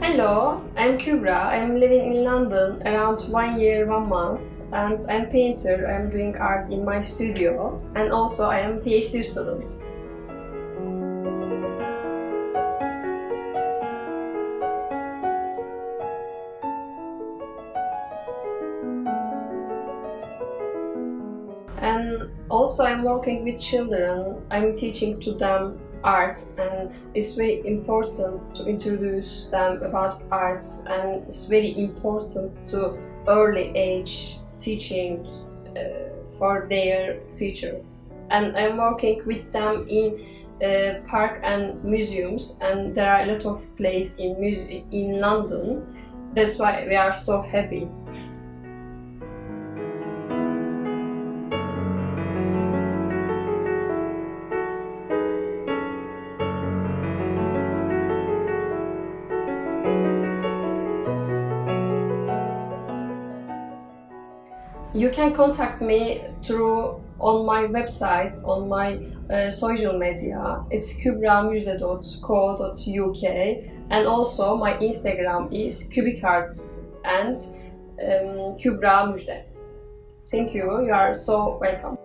Hello, I'm Kubra. I'm living in London around one year, one month. And I'm painter. I'm doing art in my studio. And also I am PhD student. And also I'm working with children. I'm teaching to them art and it's very important to introduce them about arts and it's very important to early age teaching uh, for their future. And i'm working with them in uh, park and museums and there are a lot of places in in london. That's why we are so happy you can contact me through on my website on my uh, social media. It's kubramujde.co.uk and also my instagram is cubicarts and um, kubra mujde thank you. You are so welcome